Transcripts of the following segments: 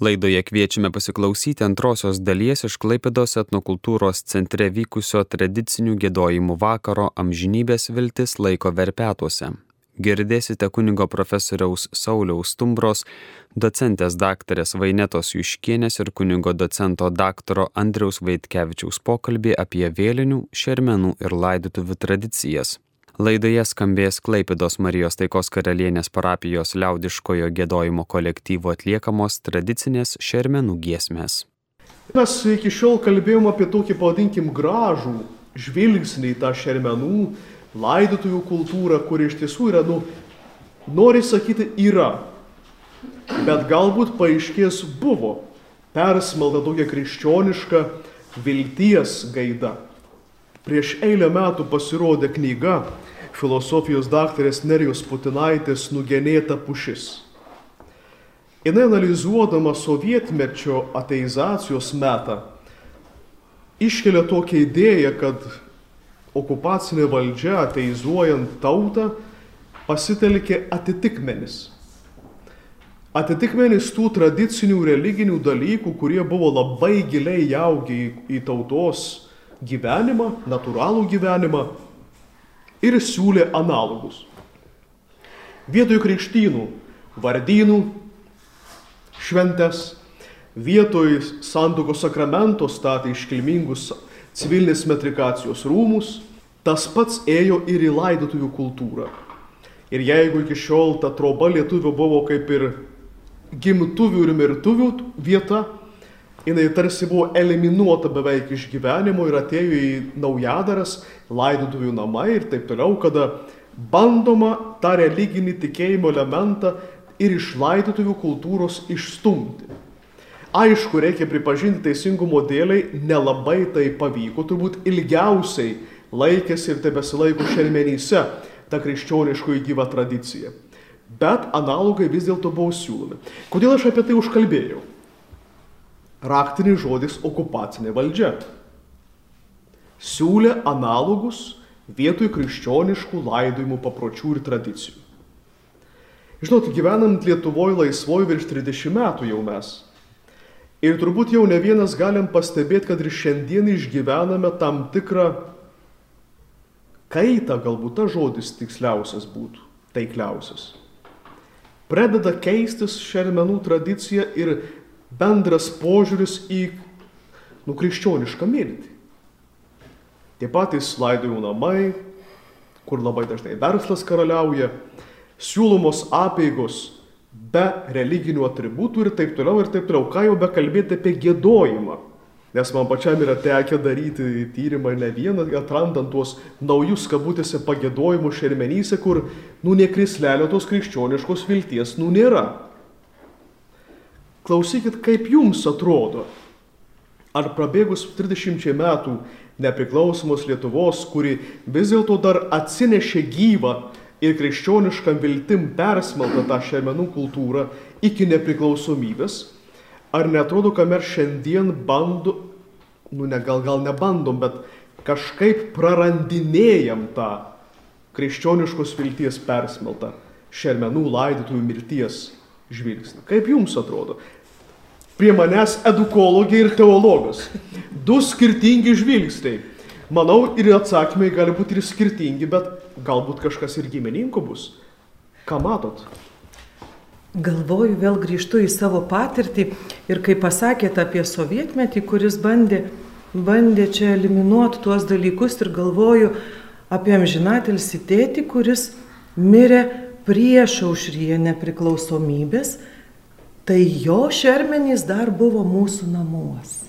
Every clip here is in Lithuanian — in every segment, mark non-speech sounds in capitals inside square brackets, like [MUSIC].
Laidoje kviečiame pasiklausyti antrosios dalies iš Klaipidos etnokultūros centre vykusio tradicinių gėdojimų vakaro amžinybės viltis laiko verpetuose. Girdėsite kunigo profesoriaus Sauliaus Stumbros, docentės daktarės Vainetos Juškienės ir kunigo docento daktaro Andriaus Vaitkevičiaus pokalbį apie vėlinių, šermenų ir laidotuvių tradicijas. Laidoje skambės Klaipidos Marijos taikos karalienės parapijos liaudiškojo gėdojimo kolektyvo atliekamos tradicinės šermenų giesmės. Mes iki šiol kalbėjom apie tokį, pavadinkim, gražų žvilgsnį į tą šermenų, laidotųjų kultūrą, kuri iš tiesų yra, nu, nori sakyti, yra. Bet galbūt paaiškės buvo persmelta tokia krikščioniška vilties gaida. Prieš eilę metų pasirodė knyga filosofijos daktarės Nerijos Putinaitės nugenėta pušis. Jis analizuodama sovietmečio ateizacijos metą iškelia tokią idėją, kad okupacinė valdžia ateizuojant tautą pasitelkė atitikmenis. Atitikmenis tų tradicinių religinių dalykų, kurie buvo labai giliai jaugi į, į tautos gyvenimą, natūralų gyvenimą ir siūlė analogus. Vietoj krikštynų, vardynų, šventes, vietoj santokos sakramento statė iškilmingus civilinės metrikacijos rūmus, tas pats ėjo ir į laidotuvių kultūrą. Ir jeigu iki šiol ta troba lietuvių buvo kaip ir gimtuvių ir mirtuvių vieta, jinai tarsi buvo eliminuota beveik iš gyvenimo ir atėjo į naujadaras, laidotuvių namai ir taip toliau, kada bandoma tą religinį tikėjimo elementą ir iš laidotuvių kultūros išstumti. Aišku, reikia pripažinti teisingumo dėliai, nelabai tai pavyko, turbūt ilgiausiai laikėsi ir tebesilaiko šelmenyse ta krikščioniškoji gyva tradicija. Bet analogai vis dėlto buvo siūlomi. Kodėl aš apie tai užkalbėjau? Raktinis žodis okupacinė valdžia. Siūlė analogus vietoj krikščioniškų laidojimų papročių ir tradicijų. Žinot, gyvenant Lietuvoje laisvoje virš 30 metų jau mes. Ir turbūt jau ne vienas galim pastebėti, kad ir šiandien išgyvename tam tikrą kaitą, galbūt tas žodis tiksliausias būtų, taikliausias. Pradeda keistis šermenų tradicija ir bendras požiūris į nukrikščionišką mirtį. Tie patys laidojų namai, kur labai dažnai verslas karaliauja, siūlomos apėgos be religinių atributų ir taip toliau ir taip toliau. Ką jau bekalbėti apie gėdojimą. Nes man pačiam yra tekę daryti tyrimą ne vieną, atrandant tuos naujus kabutėse pagėdojimus šermenyse, kur, nu, nekrislelio tos krikščioniškos vilties, nu, nėra. Klausykit, kaip jums atrodo, ar prabėgus 30 metų nepriklausomos Lietuvos, kuri vis dėlto dar atsinešė gyvą ir krikščionišką viltim persmeltą tą šermenų kultūrą iki nepriklausomybės, ar netrodo, kad mes šiandien bandom, nu ne, gal, gal nebandom, bet kažkaip prarandinėjam tą krikščioniškos vilties persmeltą šermenų laidotojų mirties žvilgsnį. Kaip jums atrodo? Prie manęs edukologija ir teologas. Du skirtingi žvilgsniai. Manau, ir atsakymai gali būti ir skirtingi, bet galbūt kažkas ir gimininku bus. Ką matot? Galvoju, vėl grįžtu į savo patirtį ir kai pasakėte apie sovietmetį, kuris bandė, bandė čia eliminuoti tuos dalykus ir galvoju apie amžinatelsi tėtį, kuris mirė prieš aušryje nepriklausomybės, tai jo šermenys dar buvo mūsų namuos.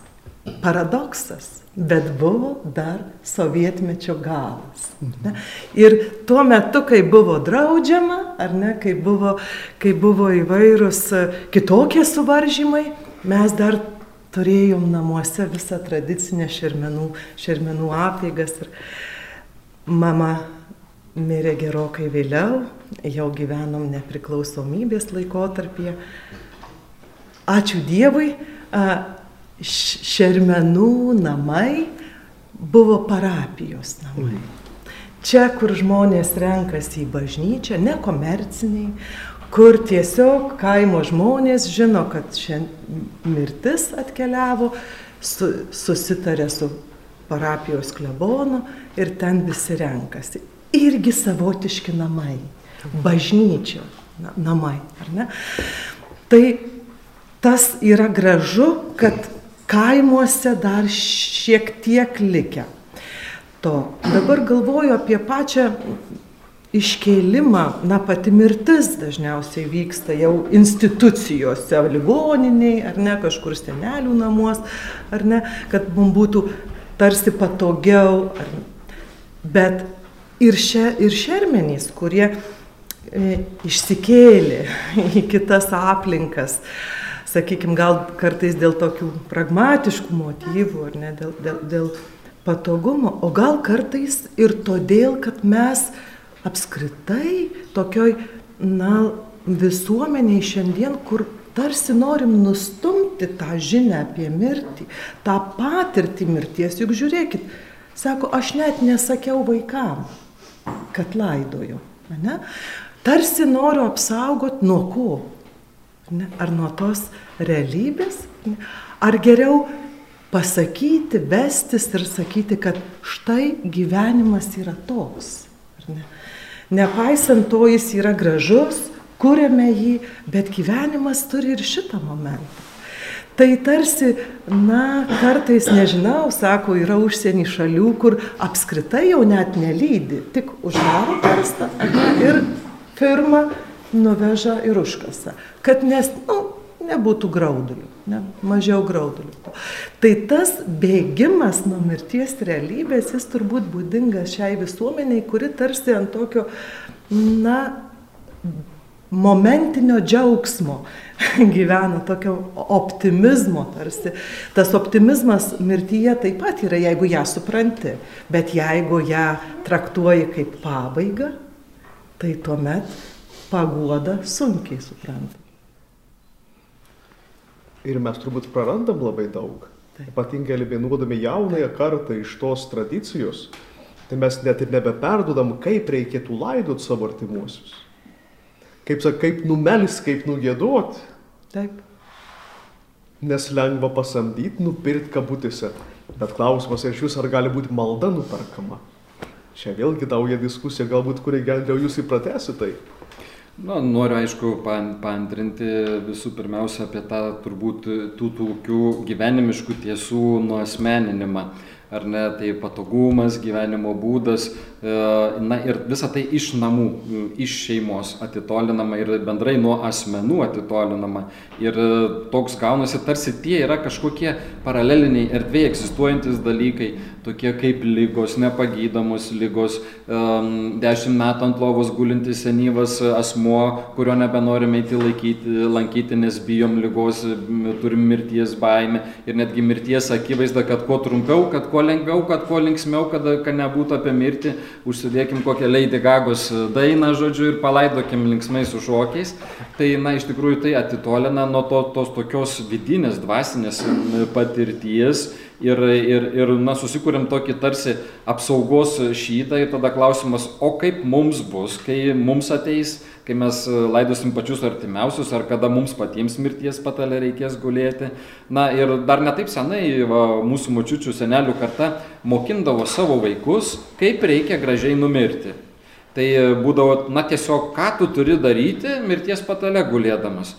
Paradoksas, bet buvo dar sovietmečio galas. Ne? Ir tuo metu, kai buvo draudžiama, ar ne, kai buvo, kai buvo įvairūs kitokie suvaržymai, mes dar turėjom namuose visą tradicinę šermenų, šermenų apėgas. Ir mama mirė gerokai vėliau, jau gyvenom nepriklausomybės laikotarpyje. Ačiū Dievui, šermenų namai buvo parapijos namai. Čia, kur žmonės renkasi į bažnyčią, ne komerciniai, kur tiesiog kaimo žmonės žino, kad šiandien mirtis atkeliavo, su, susitarė su parapijos klebonu ir ten visi renkasi. Irgi savotiški namai, bažnyčio namai, ar ne? Tai tas yra gražu, kad kaimuose dar šiek tiek likę. To. Dabar galvoju apie pačią iškėlimą, na pati mirtis dažniausiai vyksta jau institucijose, ligoniniai, ar ne, kažkur senelių namuos, ar ne, kad mums būtų tarsi patogiau. Ar, bet ir, še, ir šermenys, kurie e, išsikėlė į kitas aplinkas, sakykime, gal kartais dėl tokių pragmatiškų motyvų, ar ne, dėl, dėl, dėl patogumo, o gal kartais ir todėl, kad mes apskritai tokioj, na, visuomeniai šiandien, kur tarsi norim nustumti tą žinę apie mirtį, tą patirtį mirties, juk žiūrėkit, sako, aš net nesakiau vaikam, kad laidoju. Ne? Tarsi noriu apsaugoti nuo ko? Ne? Ar nuo tos realybės? Ne? Ar geriau pasakyti, vestis ir sakyti, kad štai gyvenimas yra toks. Ne? Nepaisant to, jis yra gražus, kuriame jį, bet gyvenimas turi ir šitą momentą. Tai tarsi, na, kartais nežinau, sako, yra užsienį šalių, kur apskritai jau net nelydi, tik uždaro karstą ir firma nuveža ir užkasa. Kad nes, nu, nebūtų graudulių, ne, mažiau graudulių. Tai tas bėgimas nuo mirties realybės, jis turbūt būdingas šiai visuomeniai, kuri tarsi ant tokio, na, momentinio džiaugsmo [LAUGHS] gyvena, tokio optimizmo tarsi. Tas optimizmas mirtyje taip pat yra, jeigu ją supranti, bet jeigu ją traktuoji kaip pabaigą, tai tuomet paguoda sunkiai supranta. Ir mes turbūt prarandam labai daug. Taip. Ypatingai eliminuodami jaunąją kartą iš tos tradicijos, tai mes net ir nebeperdodam, kaip reikėtų laidot savo artimuosius. Kaip, kaip numelis, kaip nugėduot. Taip. Nes lengva pasamdyti, nupirkti kabutėse. Bet klausimas iš jūs, ar gali būti malda nuperkama. Čia vėlgi daugia diskusija, galbūt kurie gal jūs įpratesi tai. Na, noriu aišku paantrinti visų pirmiausia apie tą turbūt tų tokių gyvenimiškų tiesų nuosmeninimą ar ne, tai patogumas, gyvenimo būdas, e, na ir visa tai iš namų, iš šeimos atitolinama ir bendrai nuo asmenų atitolinama. Ir e, toks gaunasi, tarsi tie yra kažkokie paraleliniai erdvėje egzistuojantis dalykai, tokie kaip lygos, nepagydomos lygos, dešimt metų ant lovos gulintis senyvas asmuo, kurio nebenorime įti laikyti, lankyti, nes bijom lygos, turim mirties baimę ir netgi mirties akivaizda, kad kuo trumpiau, kad kuo lengviau, kad kuo linksmiau, kad, kad nebūtų apie mirtį, užsidėkim kokią Lady Gagos dainą, žodžiu, ir palaidokim linksmai su šokiais. Tai, na, iš tikrųjų tai atitolina nuo to, tos tokios vidinės, dvasinės patirties ir, ir, ir na, susikūrėm tokį tarsi apsaugos šytą ir tada klausimas, o kaip mums bus, kai mums ateis, kai mes laidosim pačius artimiausius, ar kada mums patiems mirties patalė reikės gulėti. Na ir dar netaip senai va, mūsų močiučių senelių karta mokindavo savo vaikus, kaip reikia gražiai numirti. Tai būdavo, na tiesiog, ką tu turi daryti mirties patale gulėdamas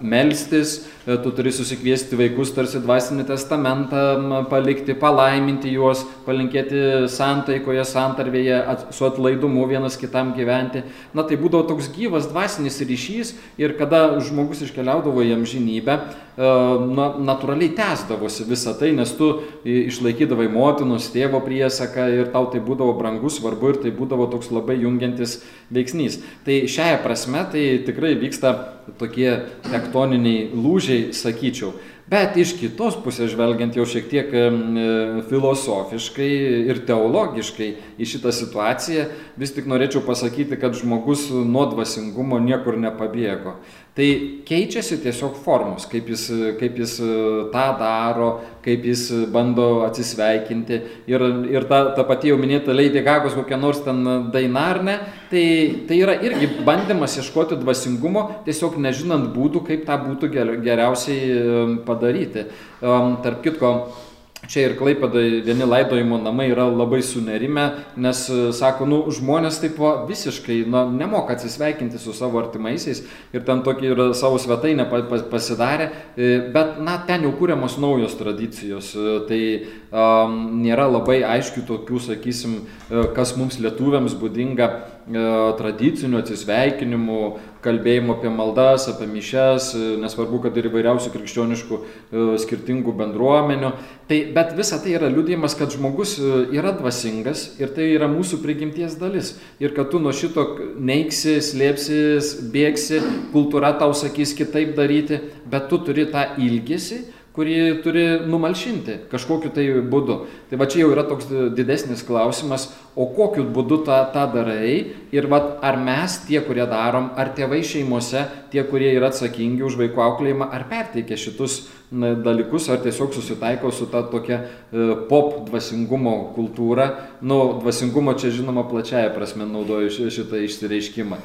melstis, e, tu turi susikviesti vaikus tarsi dvasinį testamentą, palikti, palaiminti juos, palinkėti santaikoje, santarvėje, su atlaidumu vienas kitam gyventi. Na tai būdavo toks gyvas dvasinis ryšys ir kada žmogus iškeliaudavo į amžinybę, na, natūraliai tęsdavosi visą tai, nes tu išlaikydavai motinos, tėvo priesaką ir tau tai būdavo brangus, svarbu ir tai būdavo toks labai jungiantis veiksnys. Tai šiaia prasme tai tikrai vyksta tokie tektoniniai lūžiai, sakyčiau. Bet iš kitos pusės žvelgiant jau šiek tiek e, filosofiškai ir teologiškai į šitą situaciją, vis tik norėčiau pasakyti, kad žmogus nuo dvasingumo niekur nepabėgo. Tai keičiasi tiesiog formos, kaip jis, kaip jis e, tą daro, kaip jis bando atsisveikinti. Ir, ir ta, ta pati jau minėta Lady Gagos kokia nors ten daina ar ne, tai, tai yra irgi bandymas ieškoti dvasingumo, tiesiog nežinant būdų, kaip tą būtų geriausiai e, padaryti. Tarp kitko, Čia ir Klaipėdai vieni laidojimo namai yra labai sunerime, nes e, sako, nu, žmonės taip va, visiškai na, nemoka atsisveikinti su savo artimaisiais ir ten tokį ir savo svetainę pasidarė, e, bet, na, ten jau kūriamos naujos tradicijos, e, tai um, nėra labai aiškių tokių, sakysim, kas mums lietuviams būdinga tradicinių atsisveikinimų, kalbėjimo apie maldas, apie mišes, nesvarbu, kad ir įvairiausių krikščioniškų skirtingų bendruomenių. Tai, bet visa tai yra liūdėjimas, kad žmogus e, yra dvasingas ir tai yra mūsų prigimties dalis. Ir kad tu nuo šito neiksi, slėpsis, bėgsi, kultūra tau sakys kitaip daryti, bet tu turi tą ilgesį kurį turi numalšinti kažkokiu tai būdu. Tai va čia jau yra toks didesnis klausimas, o kokiu būdu tą, tą darai ir va, ar mes tie, kurie darom, ar tėvai šeimose, tie, kurie yra atsakingi už vaikų auklėjimą, ar perteikia šitus dalykus, ar tiesiog susitaiko su ta tokia e, pop dvasingumo kultūra. Nu, dvasingumo čia žinoma plačiaja prasme naudoju šitą išsireiškimą.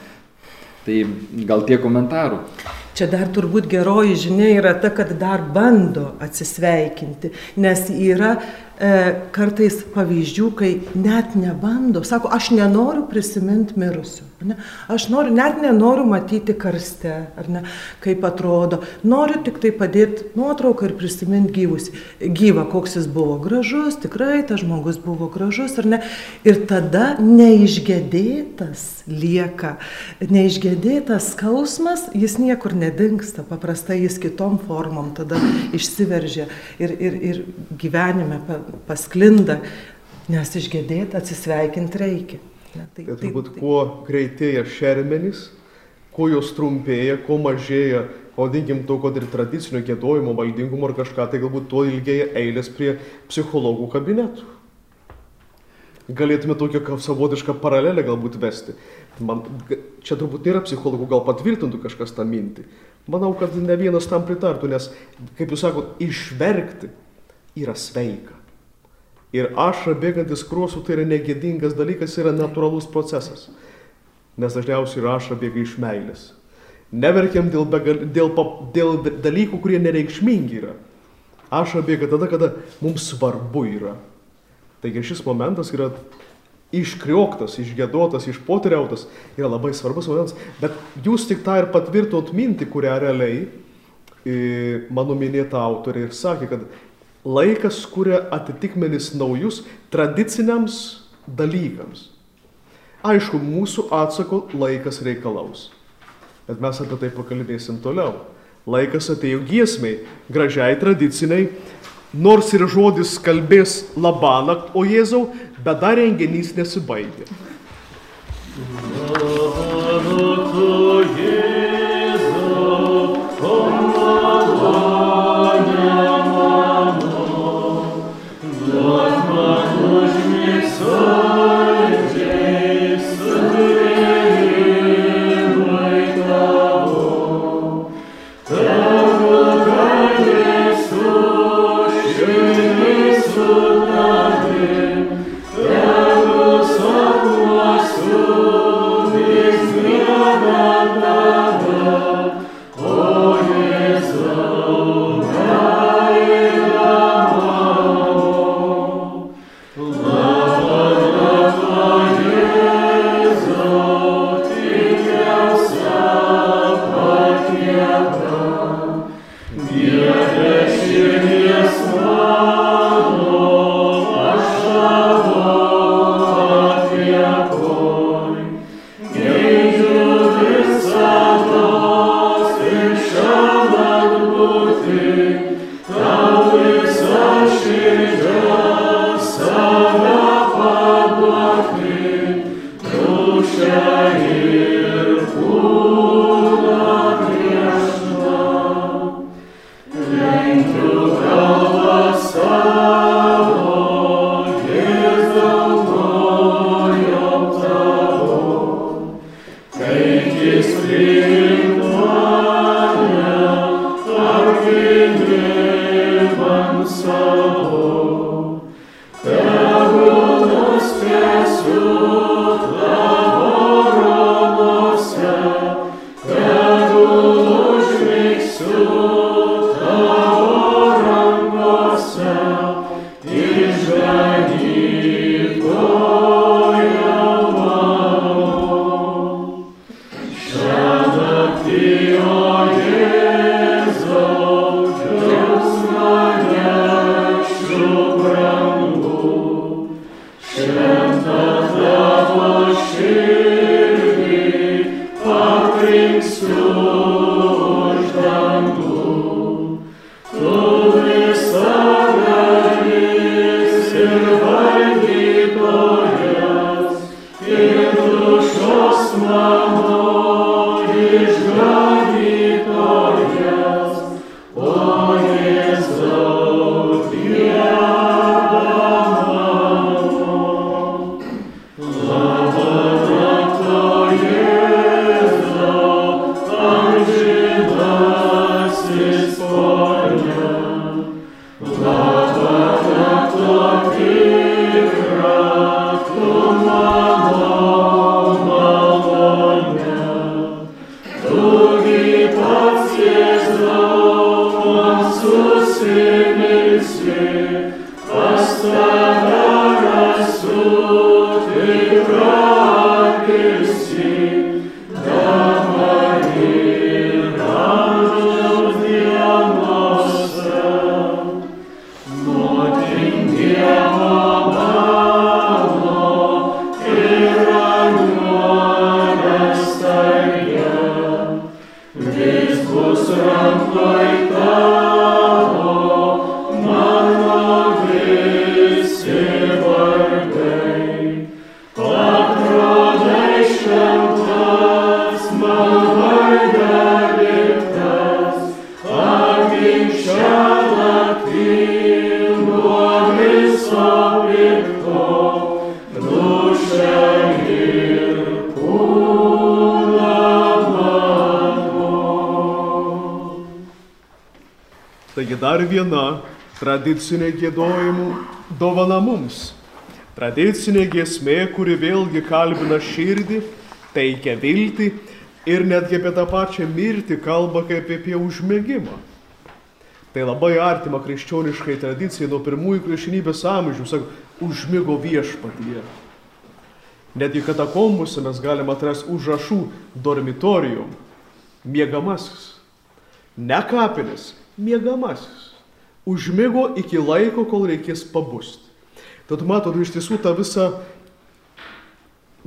Tai gal tie komentarų. Čia dar turbūt geroji žinia yra ta, kad dar bando atsisveikinti, nes yra kartais pavyzdžių, kai net nebando, sako, aš nenoriu prisiminti mirusių, ne? aš noriu, net nenoriu matyti karste, ar ne, kaip atrodo, noriu tik tai padėti nuotrauką ir prisiminti gyvus, gyvą, koks jis buvo gražus, tikrai tas žmogus buvo gražus, ar ne, ir tada neišgėdėtas lieka, neišgėdėtas skausmas, jis niekur nedingsta, paprastai jis kitom formom tada išsiveržia ir, ir, ir gyvenime pasklinda, nes išgėdėti atsisveikinti reikia. Ne, tai, tai turbūt tai, kuo greitėja šermenys, kuo jos trumpėja, kuo mažėja, vadinkim to, kad ir tradicinio gėdojimo, valdingumo ar kažką, tai galbūt tuo ilgėja eilės prie psichologų kabinetų. Galėtume tokią savotišką paralelę galbūt vesti. Man, čia turbūt nėra psichologų, gal patvirtintų kažkas tą mintį. Manau, kad ne vienas tam pritartų, nes, kaip jūs sakote, išverkti yra sveika. Ir ašra bėgantis kruosų tai yra negėdingas dalykas, yra natūralus procesas. Nes dažniausiai ašra bėga iš meilės. Neverkiam dėl, begal, dėl, dėl dalykų, kurie nereikšmingi yra. Ašra bėga tada, kada mums svarbu yra. Taigi šis momentas yra iškrioktas, išgėdotas, išpoteriautas, yra labai svarbus momentas. Bet jūs tik tą ir patvirtot mintį, kurią realiai e, mano minėta autorė ir sakė, kad laikas kuria atitikmenis naujus tradiciniams dalykams. Aišku, mūsų atsako laikas reikalaus. Bet mes apie tai pakalbėsim toliau. Laikas atėjo giesmiai, gražiai tradiciniai, nors ir žodis kalbės labanakt, o Jėzau, bet dar renginys nesibaigė. Labanakt, o Jėzau, Taigi dar viena tradicinė gėdojimų dovana mums. Tradicinė giesmė, kuri vėlgi kalbina širdį, teikia viltį ir netgi apie tą pačią mirtį kalba kaip apie užmėgimą. Tai labai artima krikščioniškai tradicijai nuo pirmųjų krikščionybės amžių, sako, užmygo viešpatyje. Netgi katakombuose mes galime atrasti užrašų dormitorijum, miegamasis. Ne kapinis, miegamasis. Užmygo iki laiko, kol reikės pabusti. Tad matot, iš tiesų ta visa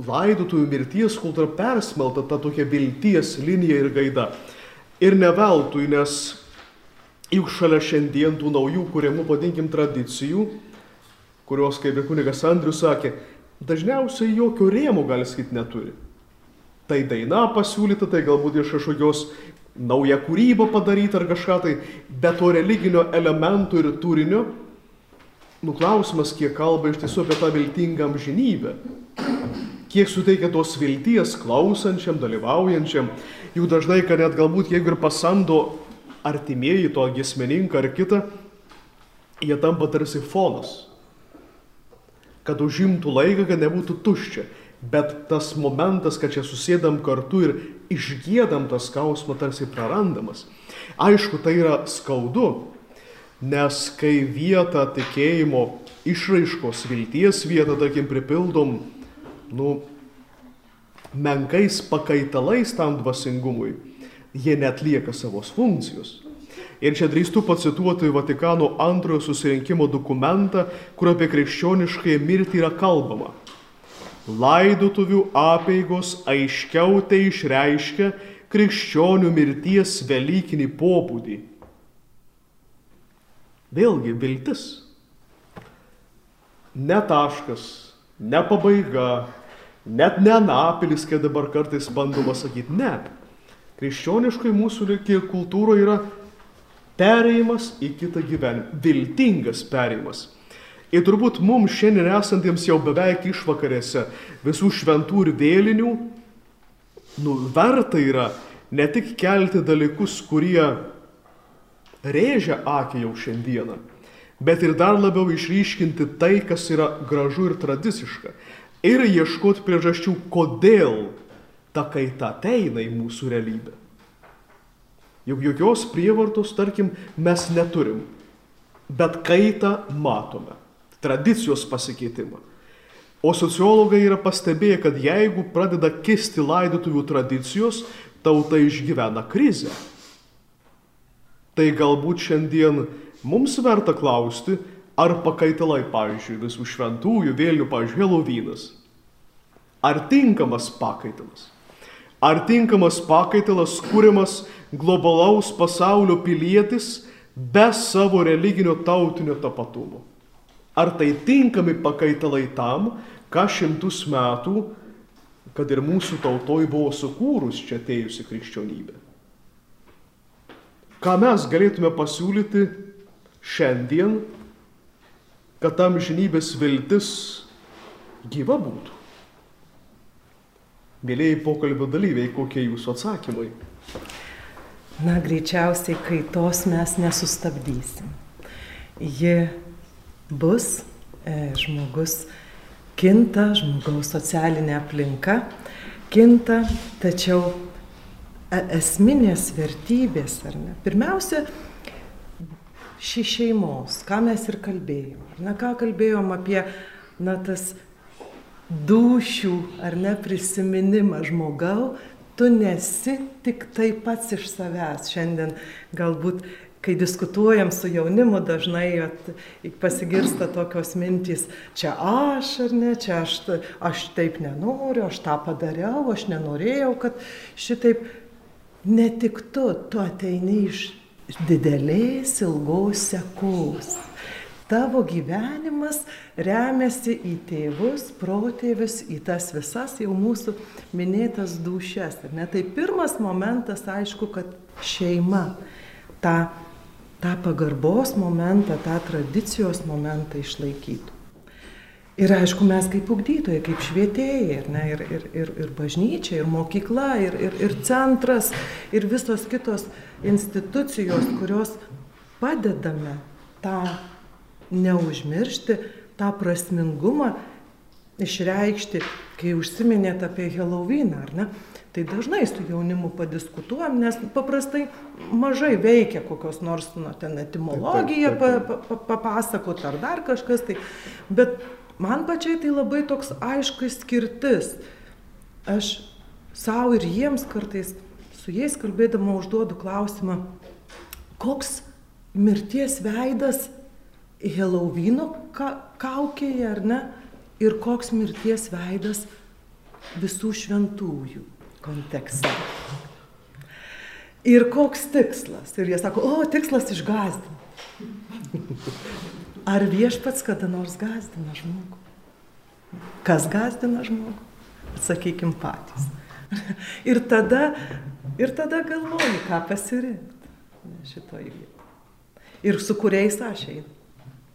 laidotųjų mirties kultūra persmelta ta tokia vilties linija ir gaida. Ir ne veltui, nes juk šalia šiandien tų naujų kuriamų, vadinkim, tradicijų, kurios, kaip ir kunigas Andrius sakė, dažniausiai jokio rėmo, gali sakyti, neturi. Tai daina pasiūlyta, tai galbūt iš kažkokios nauja kūryba padaryta ar kažką tai, be to religinio elementų ir turinio, nuklausimas, kiek kalba iš tiesų apie tą viltingą amžinybę. Kiek suteikia tos vilties klausančiam, dalyvaujančiam, jų dažnai, kad net galbūt jeigu ir pasando artimieji to gesmeninką ar kitą, jie tampa tarsi fonas. Kad užimtų laiką, kad nebūtų tuščia. Bet tas momentas, kad čia susėdam kartu ir išgėdam tą skausmą, tarsi prarandamas. Aišku, tai yra skaudu, nes kai vietą tikėjimo išraiškos vilties vietą, tarkim, pripildom, nu, menkais pakaitalais tam dvasingumui, jie netlieka savos funkcijos. Ir čia drįstu pacituoti Vatikano antrojo susirinkimo dokumentą, kur apie krikščioniškąją mirtį yra kalbama. Laidotuvių apėgos aiškiau tai išreiškia krikščionių mirties velykinį pobūdį. Vėlgi viltis. Ne taškas, ne pabaiga, net ne napilis, kaip dabar kartais bandoma sakyti. Ne. Krikščioniškai mūsų kultūroje yra perėjimas į kitą gyvenimą. Viltingas perėjimas. Ir turbūt mums šiandien esantiems jau beveik išvakarėse visų šventų ir vėlinių, nu, verta yra ne tik kelti dalykus, kurie rėžia akį jau šiandieną, bet ir dar labiau išryškinti tai, kas yra gražu ir tradiciška. Ir ieškoti priežasčių, kodėl ta kaita ateina į mūsų realybę. Juk jokios prievartos, tarkim, mes neturim, bet kaitą matome, tradicijos pasikeitimą. O sociologai yra pastebėję, kad jeigu pradeda kisti laidotuvių tradicijos, tauta išgyvena krizę. Tai galbūt šiandien mums verta klausti, ar pakaitalai, pavyzdžiui, visų šventųjų, vėlinių, pavyzdžiui, Helovynas. Ar tinkamas pakaitalas? Ar tinkamas pakaitalas kūrimas globalaus pasaulio pilietis be savo religinio tautinio tapatumo? Ar tai tinkami pakaitalai tam, ką šimtus metų, kad ir mūsų tautoj buvo sukūrus čia atėjusi krikščionybė? Ką mes galėtume pasiūlyti šiandien, kad tam žinybės viltis gyva būtų? Mėlyjei pokalbio dalyviai, kokie jūsų atsakymai? Na, greičiausiai kaitos mes nesustabdysim. Ji bus, e, žmogus kinta, žmogaus socialinė aplinka kinta, tačiau e, esminės vertybės, ar ne? Pirmiausia, ši šeimos, ką mes ir kalbėjom. Na, ką kalbėjom apie, na, tas dušių ar ne prisiminimą žmogau, tu nesi tik tai pats iš savęs. Šiandien galbūt, kai diskutuojam su jaunimu, dažnai at, pasigirsta tokios mintys, čia aš ar ne, čia aš, aš taip nenoriu, aš tą padariau, aš nenorėjau, kad šitaip ne tik tu, tu ateini iš didelės ilgos sekos tavo gyvenimas remiasi į tėvus, protėvius, į tas visas jau mūsų minėtas dušes. Ne? Tai pirmas momentas, aišku, kad šeima tą, tą pagarbos momentą, tą tradicijos momentą išlaikytų. Ir aišku, mes kaip ugdytojai, kaip švietėjai, ir, ne, ir, ir, ir, ir bažnyčia, ir mokykla, ir, ir, ir centras, ir visos kitos institucijos, kurios padedame tą neužmiršti tą prasmingumą išreikšti, kai užsiminėt apie Helovyną, ar ne? Tai dažnai su jaunimu padiskutuojam, nes paprastai mažai veikia kokios nors, nu, ten etimologija pa, pa, papasakot ar dar kažkas tai. Bet man pačiai tai labai toks aiškus skirtis. Aš savo ir jiems kartais su jais kalbėdama užduodu klausimą, koks mirties veidas Helovino ka kaukėje, ar ne? Ir koks mirties veidas visų šventųjų kontekste. Ir koks tikslas? Ir jie sako, o, tikslas išgazdinti. Ar viešpats kada nors gazdina žmogų? Kas gazdina žmogų? Atsakykim patys. [LAUGHS] Ir tada, ir tada galvoju, ką pasirinkti šitoje vietoje. Ir su kuriais aš einu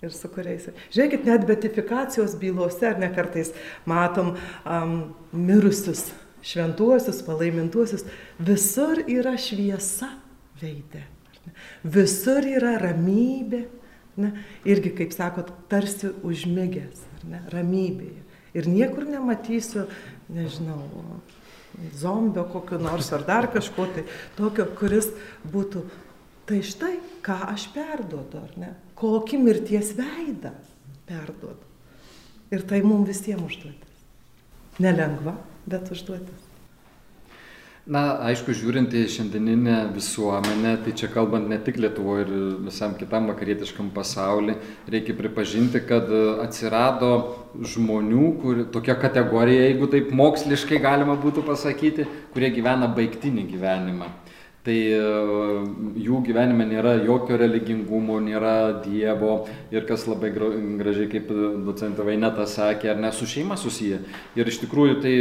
ir su kuriais. Žiūrėkit, net betifikacijos bylose, ar ne kartais matom um, mirusius šventuosius, palaimintuosius, visur yra šviesa veidė. Visur yra ramybė. Ne? Irgi, kaip sakot, tarsi užmigęs, ne? ramybėje. Ir niekur nematysiu, nežinau, zombio kokio nors ar dar kažko tai tokio, kuris būtų Tai štai, ką aš perduodu, ar ne? Kokį mirties veidą perduodu. Ir tai mums visiems užduotis. Nelengva, bet užduotis. Na, aišku, žiūrint į šiandieninę visuomenę, tai čia kalbant ne tik Lietuvoje ir visam kitam vakarietiškam pasauliu, reikia pripažinti, kad atsirado žmonių, kur, tokia kategorija, jeigu taip moksliškai galima būtų pasakyti, kurie gyvena baigtinį gyvenimą tai e, jų gyvenime nėra jokio religingumo, nėra Dievo ir kas labai gražiai, kaip docentė Vaineta sakė, ar ne su šeima susiję. Ir iš tikrųjų tai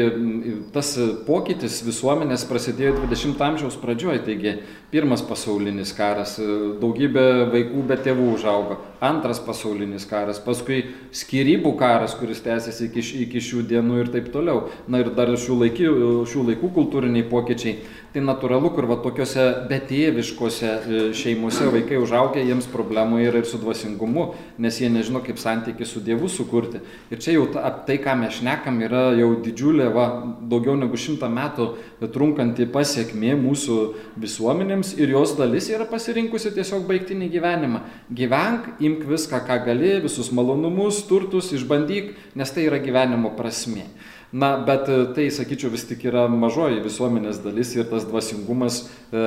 tas pokytis visuomenės prasidėjo 20-ojo amžiaus pradžioje, taigi pirmas pasaulinis karas, daugybė vaikų be tėvų užaugo, antras pasaulinis karas, paskui skirybų karas, kuris tęsiasi iki, iki šių dienų ir taip toliau. Na ir dar šių, laiky, šių laikų kultūriniai pokyčiai. Tai natūralu, kur va tokiuose betėviškose e, šeimose vaikai užaugia, jiems problemų yra ir su dvasingumu, nes jie nežino, kaip santykiai su Dievu sukurti. Ir čia jau ta, tai, ką mes šnekam, yra jau didžiulė, va, daugiau negu šimtą metų trunkanti pasiekmė mūsų visuomenėms ir jos dalis yra pasirinkusi tiesiog baigtinį gyvenimą. Gyvenk, imk viską, ką gali, visus malonumus, turtus, išbandyk, nes tai yra gyvenimo prasme. Na, bet e, tai, sakyčiau, vis tik yra mažoji visuomenės dalis ir tas dvasingumas e,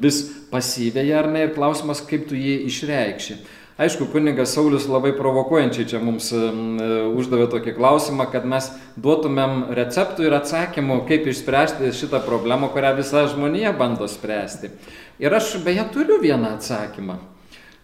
vis pasyvėja ar ne ir klausimas, kaip tu jį išreikši. Aišku, kunigas Saulis labai provokuojančiai čia mums e, uždavė tokį klausimą, kad mes duotumėm receptų ir atsakymų, kaip išspręsti šitą problemą, kurią visa žmonija bando spręsti. Ir aš beje turiu vieną atsakymą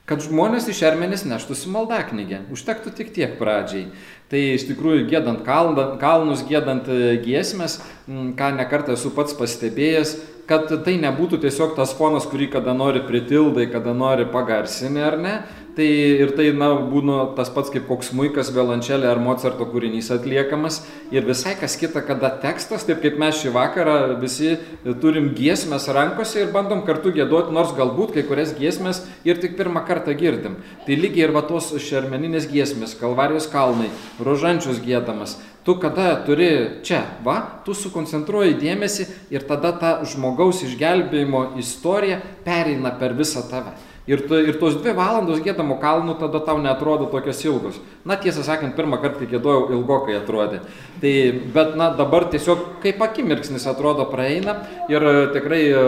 kad žmonės iš Ermenis neštųsi maldaknygę. Užtektų tik tiek pradžiai. Tai iš tikrųjų gėdant kalnus, gėdant e, giesmės, ką nekartą esu pats pastebėjęs, kad tai nebūtų tiesiog tas fonas, kurį kada nori pritildai, kada nori pagarsinti ar ne, Tai ir tai, na, būna tas pats kaip koks muikas, violončelė ar Mozarto kūrinys atliekamas. Ir visai kas kita, kada tekstas, taip kaip mes šį vakarą visi turim giesmės rankose ir bandom kartu gėduoti, nors galbūt kai kurias giesmės ir tik pirmą kartą girdim. Tai lygiai ir va tos šermeninės giesmės, Kalvarijos kalnai, rožančius gėdamas. Tu kada turi čia, va, tu sukoncentruoji dėmesį ir tada ta žmogaus išgelbėjimo istorija pereina per visą tave. Ir, tu, ir tos dvi valandos gėdamo kalnų tada tau netrodo tokios ilgos. Na tiesą sakant, pirmą kartą, kai gėdojau, ilgokai atrodė. Tai, bet na dabar tiesiog kaip akimirksnis atrodo praeina ir tikrai e,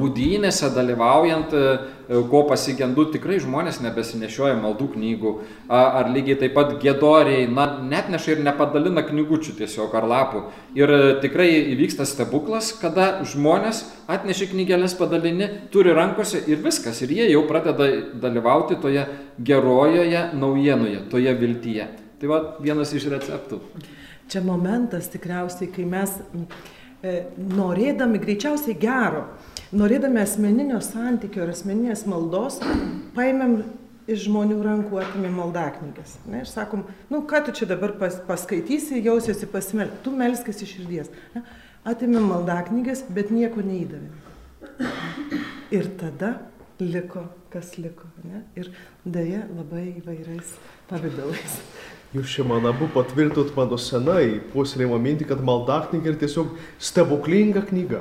būdynėse dalyvaujant E, ko pasigendu, tikrai žmonės nebesinešioja maldų knygų, ar lygiai taip pat gėdoriai, na, net neša ir nepadalina knygučių tiesiog ar lapų. Ir e, tikrai įvyksta stebuklas, kada žmonės atneši knygelės padalini, turi rankose ir viskas, ir jie jau pradeda dalyvauti toje gerojoje naujienoje, toje viltyje. Tai va vienas iš receptų. Čia momentas tikriausiai, kai mes e, norėdami greičiausiai gero, norėdami asmeninio santykio ir asmeninės maldos, paėmėm iš žmonių rankų atimė maldaknygas. Ne, ir sakom, nu ką tu čia dabar pas, paskaitysi, jausiesi pasimel, tu melskis iš širdies. Ne, atimė maldaknygas, bet nieko neįdavė. Ir tada liko, kas liko. Ne? Ir dėja labai įvairiais pavydalais. Jūs čia man abu patvirtinot mano senai puoselėjimo mintį, kad maldaknyga yra tiesiog stebuklinga knyga.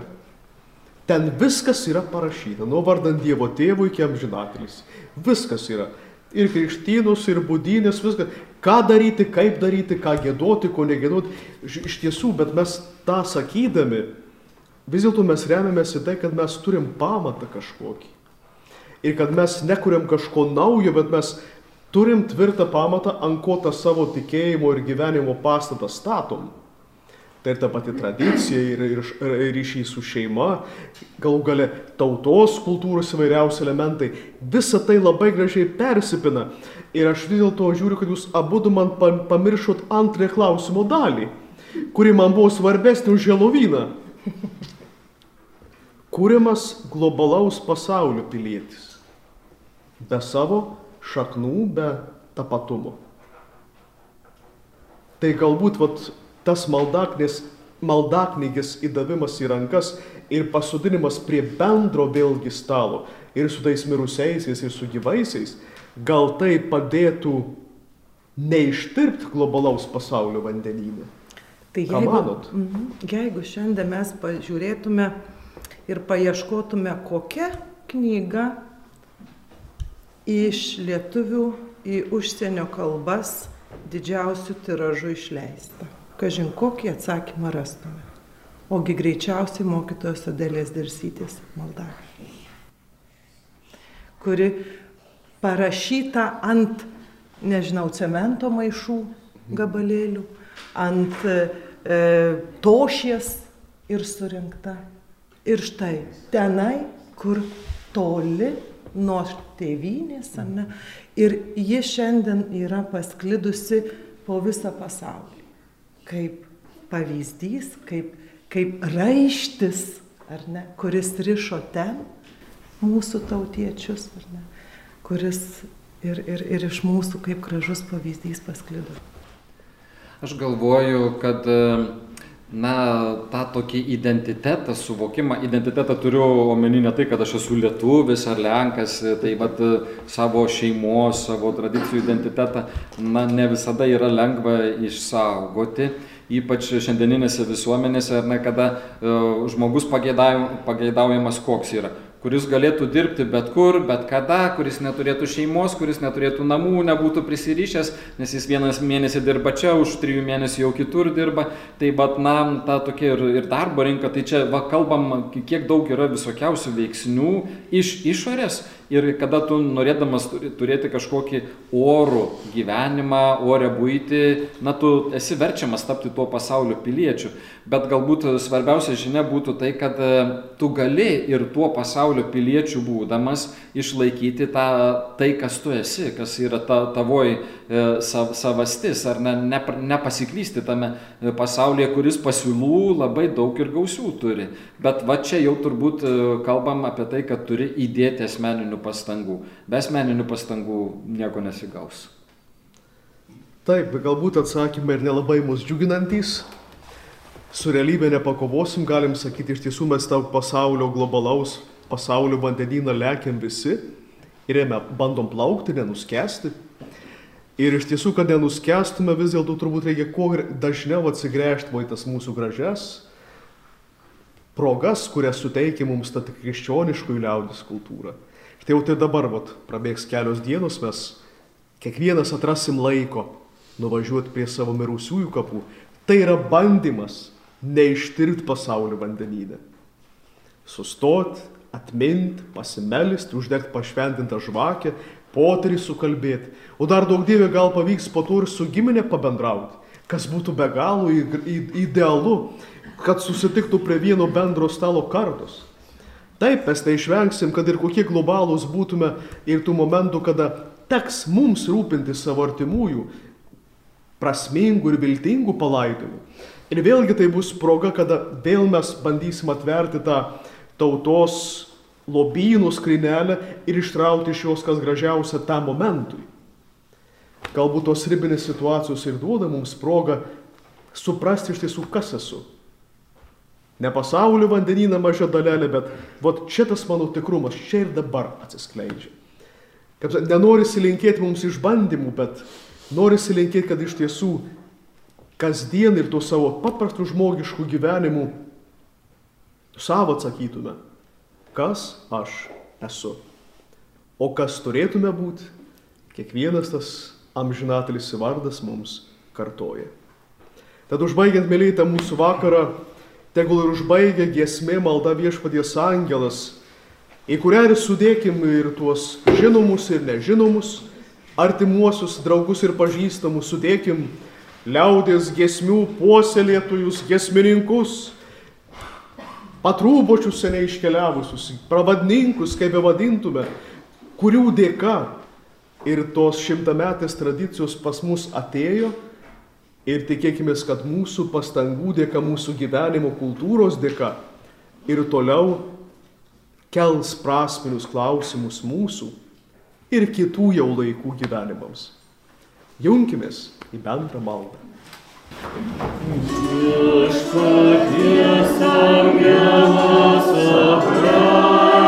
Ten viskas yra parašyta, nuo vardant Dievo tėvų iki amžinatelis. Viskas yra. Ir krikštynus, ir būdynės, viskas. Ką daryti, kaip daryti, ką gėdoti, ko negėdoti. Iš tiesų, bet mes tą sakydami, vis dėlto mes remiamės į tai, kad mes turim pamatą kažkokį. Ir kad mes nekuriam kažko naujo, bet mes turim tvirtą pamatą, ant ko tą savo tikėjimo ir gyvenimo pastatą statom. Tai ir ta pati tradicija, ir, ir, ir ryšiai su šeima, galų gale tautos kultūros įvairiausi elementai. Visa tai labai gražiai persipina. Ir aš vis dėlto žiūriu, kad jūs abu man pamiršot antrąją klausimo dalį, kuri man buvo svarbesnė už Helovyną. Kūrimas globalaus pasaulio pilietis. Be savo šaknų, be tapatumo. Tai galbūt vat, tas maldaknės, maldaknygės įdavimas į rankas ir pasodinimas prie bendro vėlgi stalo ir su tais mirusiaisiais, ir su gyvaisiais, gal tai padėtų neištirpti globalaus pasaulio vandenyne. Tai jeigu, mhm, jeigu šiandien mes pažiūrėtume ir paieškotume, kokia knyga iš lietuvių į užsienio kalbas didžiausių tiražų išleista kažin kokį atsakymą rastume. Ogi greičiausiai mokytojos Adelės Dirsytės malda, kuri parašyta ant, nežinau, cemento maišų gabalėlių, ant e, tošies ir surinkta. Ir štai tenai, kur toli nuo tėvynės, ne, ir ji šiandien yra pasklidusi po visą pasaulį kaip pavyzdys, kaip, kaip raištis, ar ne, kuris rišo ten mūsų tautiečius, ar ne, kuris ir, ir, ir iš mūsų kaip gražus pavyzdys pasklido. Aš galvoju, kad e, na, tą tokį identitetą, suvokimą. Identitetą turiu omeny ne tai, kad aš esu lietuvis ar lenkas, tai vad savo šeimos, savo tradicijų identitetą, na, ne visada yra lengva išsaugoti ypač šiandieninėse visuomenėse, ar ne, kada uh, žmogus pageidaujamas koks yra kuris galėtų dirbti bet kur, bet kada, kuris neturėtų šeimos, kuris neturėtų namų, nebūtų prisirišęs, nes jis vienas mėnesį dirba čia, už trijų mėnesių jau kitur dirba. Tai bet, na, ta tokia ir, ir darbo rinka, tai čia, va, kalbam, kiek daug yra visokiausių veiksnių iš išorės ir kada tu norėdamas turėti kažkokį orų gyvenimą, orę būti, na, tu esi verčiamas tapti tuo pasaulio piliečiu. Bet galbūt svarbiausia žinia būtų tai, kad e, tu gali ir tuo pasaulio piliečiu būdamas išlaikyti tą, tai, kas tu esi, kas yra ta, tavoji e, sav, savastis, ar ne, ne, nepasiklysti tame e, pasaulyje, kuris pasiūlų labai daug ir gausių turi. Bet va čia jau turbūt kalbam apie tai, kad turi įdėti asmeninių pastangų. Be asmeninių pastangų nieko nesigaus. Taip, galbūt atsakymai ir nelabai mus džiuginantys, su realybė nepakovosim, galim sakyti, iš tiesų mes tą pasaulio globalaus, pasaulio vandenyną lekiam visi ir jame bandom plaukti, nenuskesti. Ir iš tiesų, kad nenuskestume, vis dėlto turbūt reikia kuo dažniau atsigręžti į tas mūsų gražias progas, kurias suteikia mums ta krikščioniškųjų liaudės kultūra. Štai jau tai dabar, vat, prabėgs kelios dienos, mes kiekvienas atrasim laiko nuvažiuoti prie savo mirusiųjų kapų. Tai yra bandymas neištirti pasaulio vandenyne. Sustot, atmint, pasimelsti, uždegti pašventintą žvakę, poterį sukalbėti. O dar daug dievė gal pavyks po to ir su giminė pabendrauti, kas būtų be galo idealu, kad susitiktų prie vieno bendro stalo kartos. Taip, mes neišvengsim, kad ir kokie globalūs būtume ir tų momentų, kada teks mums rūpinti savo artimųjų prasmingų ir viltingų palaidimų. Ir vėlgi tai bus proga, kada vėl mes bandysim atverti tą tautos lobynų skrinelę ir ištraukti iš jos kas gražiausia tam momentui. Galbūt tos ribinės situacijos ir duoda mums progą suprasti iš tiesų, kas esu. Ne pasaulio vandenyną maža dalelė, bet vat šitas mano tikrumas čia ir dabar atsiskleidžia. Kaip nenorisi linkėti mums išbandymų, bet norisi linkėti, kad iš tiesų kasdien ir tuo savo paprastu žmogišku gyvenimu savo atsakytume, kas aš esu. O kas turėtume būti, kiekvienas tas amžinatelis vardas mums kartoja. Tad užbaigiant mėlytą mūsų vakarą, tegul ir užbaigia giesmė malda viešpaties angelas, į kurią ir sudėkim ir tuos žinomus ir nežinomus, artimuosius draugus ir pažįstamus, sudėkim liaudės gesmių puoselėtojus, gesmininkus, patrūbočius seniai iškeliavusius, pravadninkus, kaip bevadintume, kurių dėka ir tos šimtametės tradicijos pas mus atėjo ir tikėkime, kad mūsų pastangų dėka, mūsų gyvenimo kultūros dėka ir toliau kels prasminius klausimus mūsų ir kitų jau laikų gyvenimams. Junkimės į bendrą maldą. Viešpaties angelas apreiškė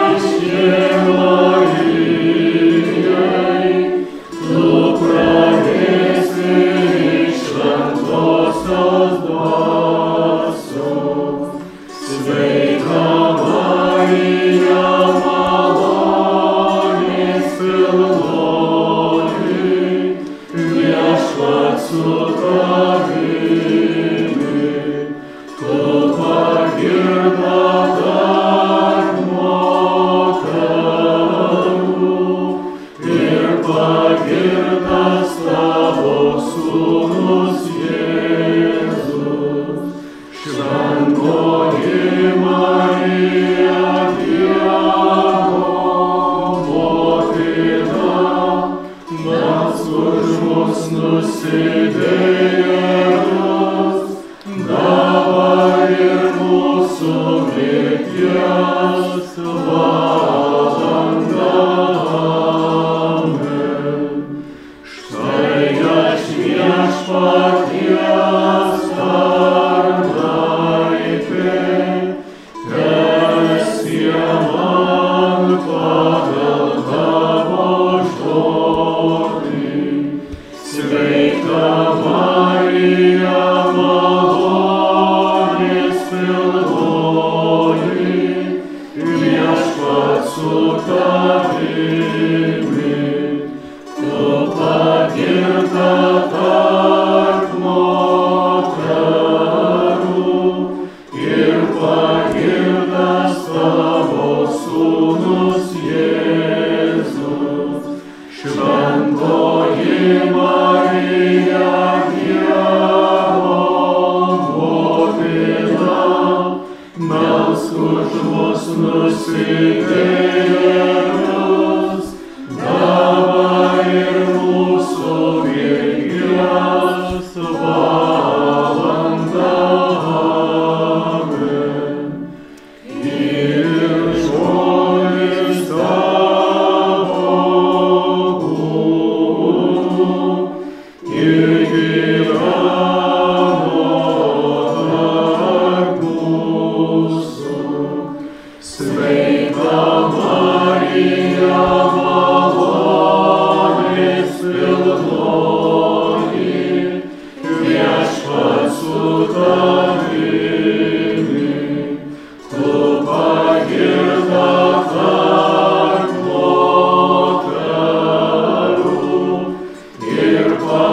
과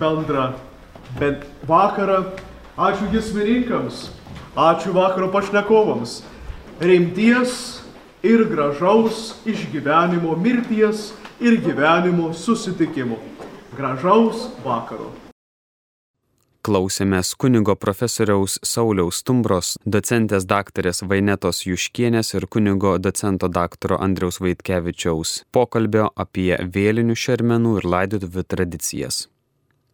bendrą bent vakarą. Ačiū gismininkams, ačiū vakaro pašnekovams. Rimties ir gražaus išgyvenimo mirties ir gyvenimo susitikimo. Gražaus vakaro. Klausėmės kunigo profesoriaus Sauliaus Tumbros, docentės daktarės Vainetos Juškienės ir kunigo docento daktaro Andriaus Vaitkevičiaus pokalbio apie vėlinių šermenų ir laidotuvių tradicijas.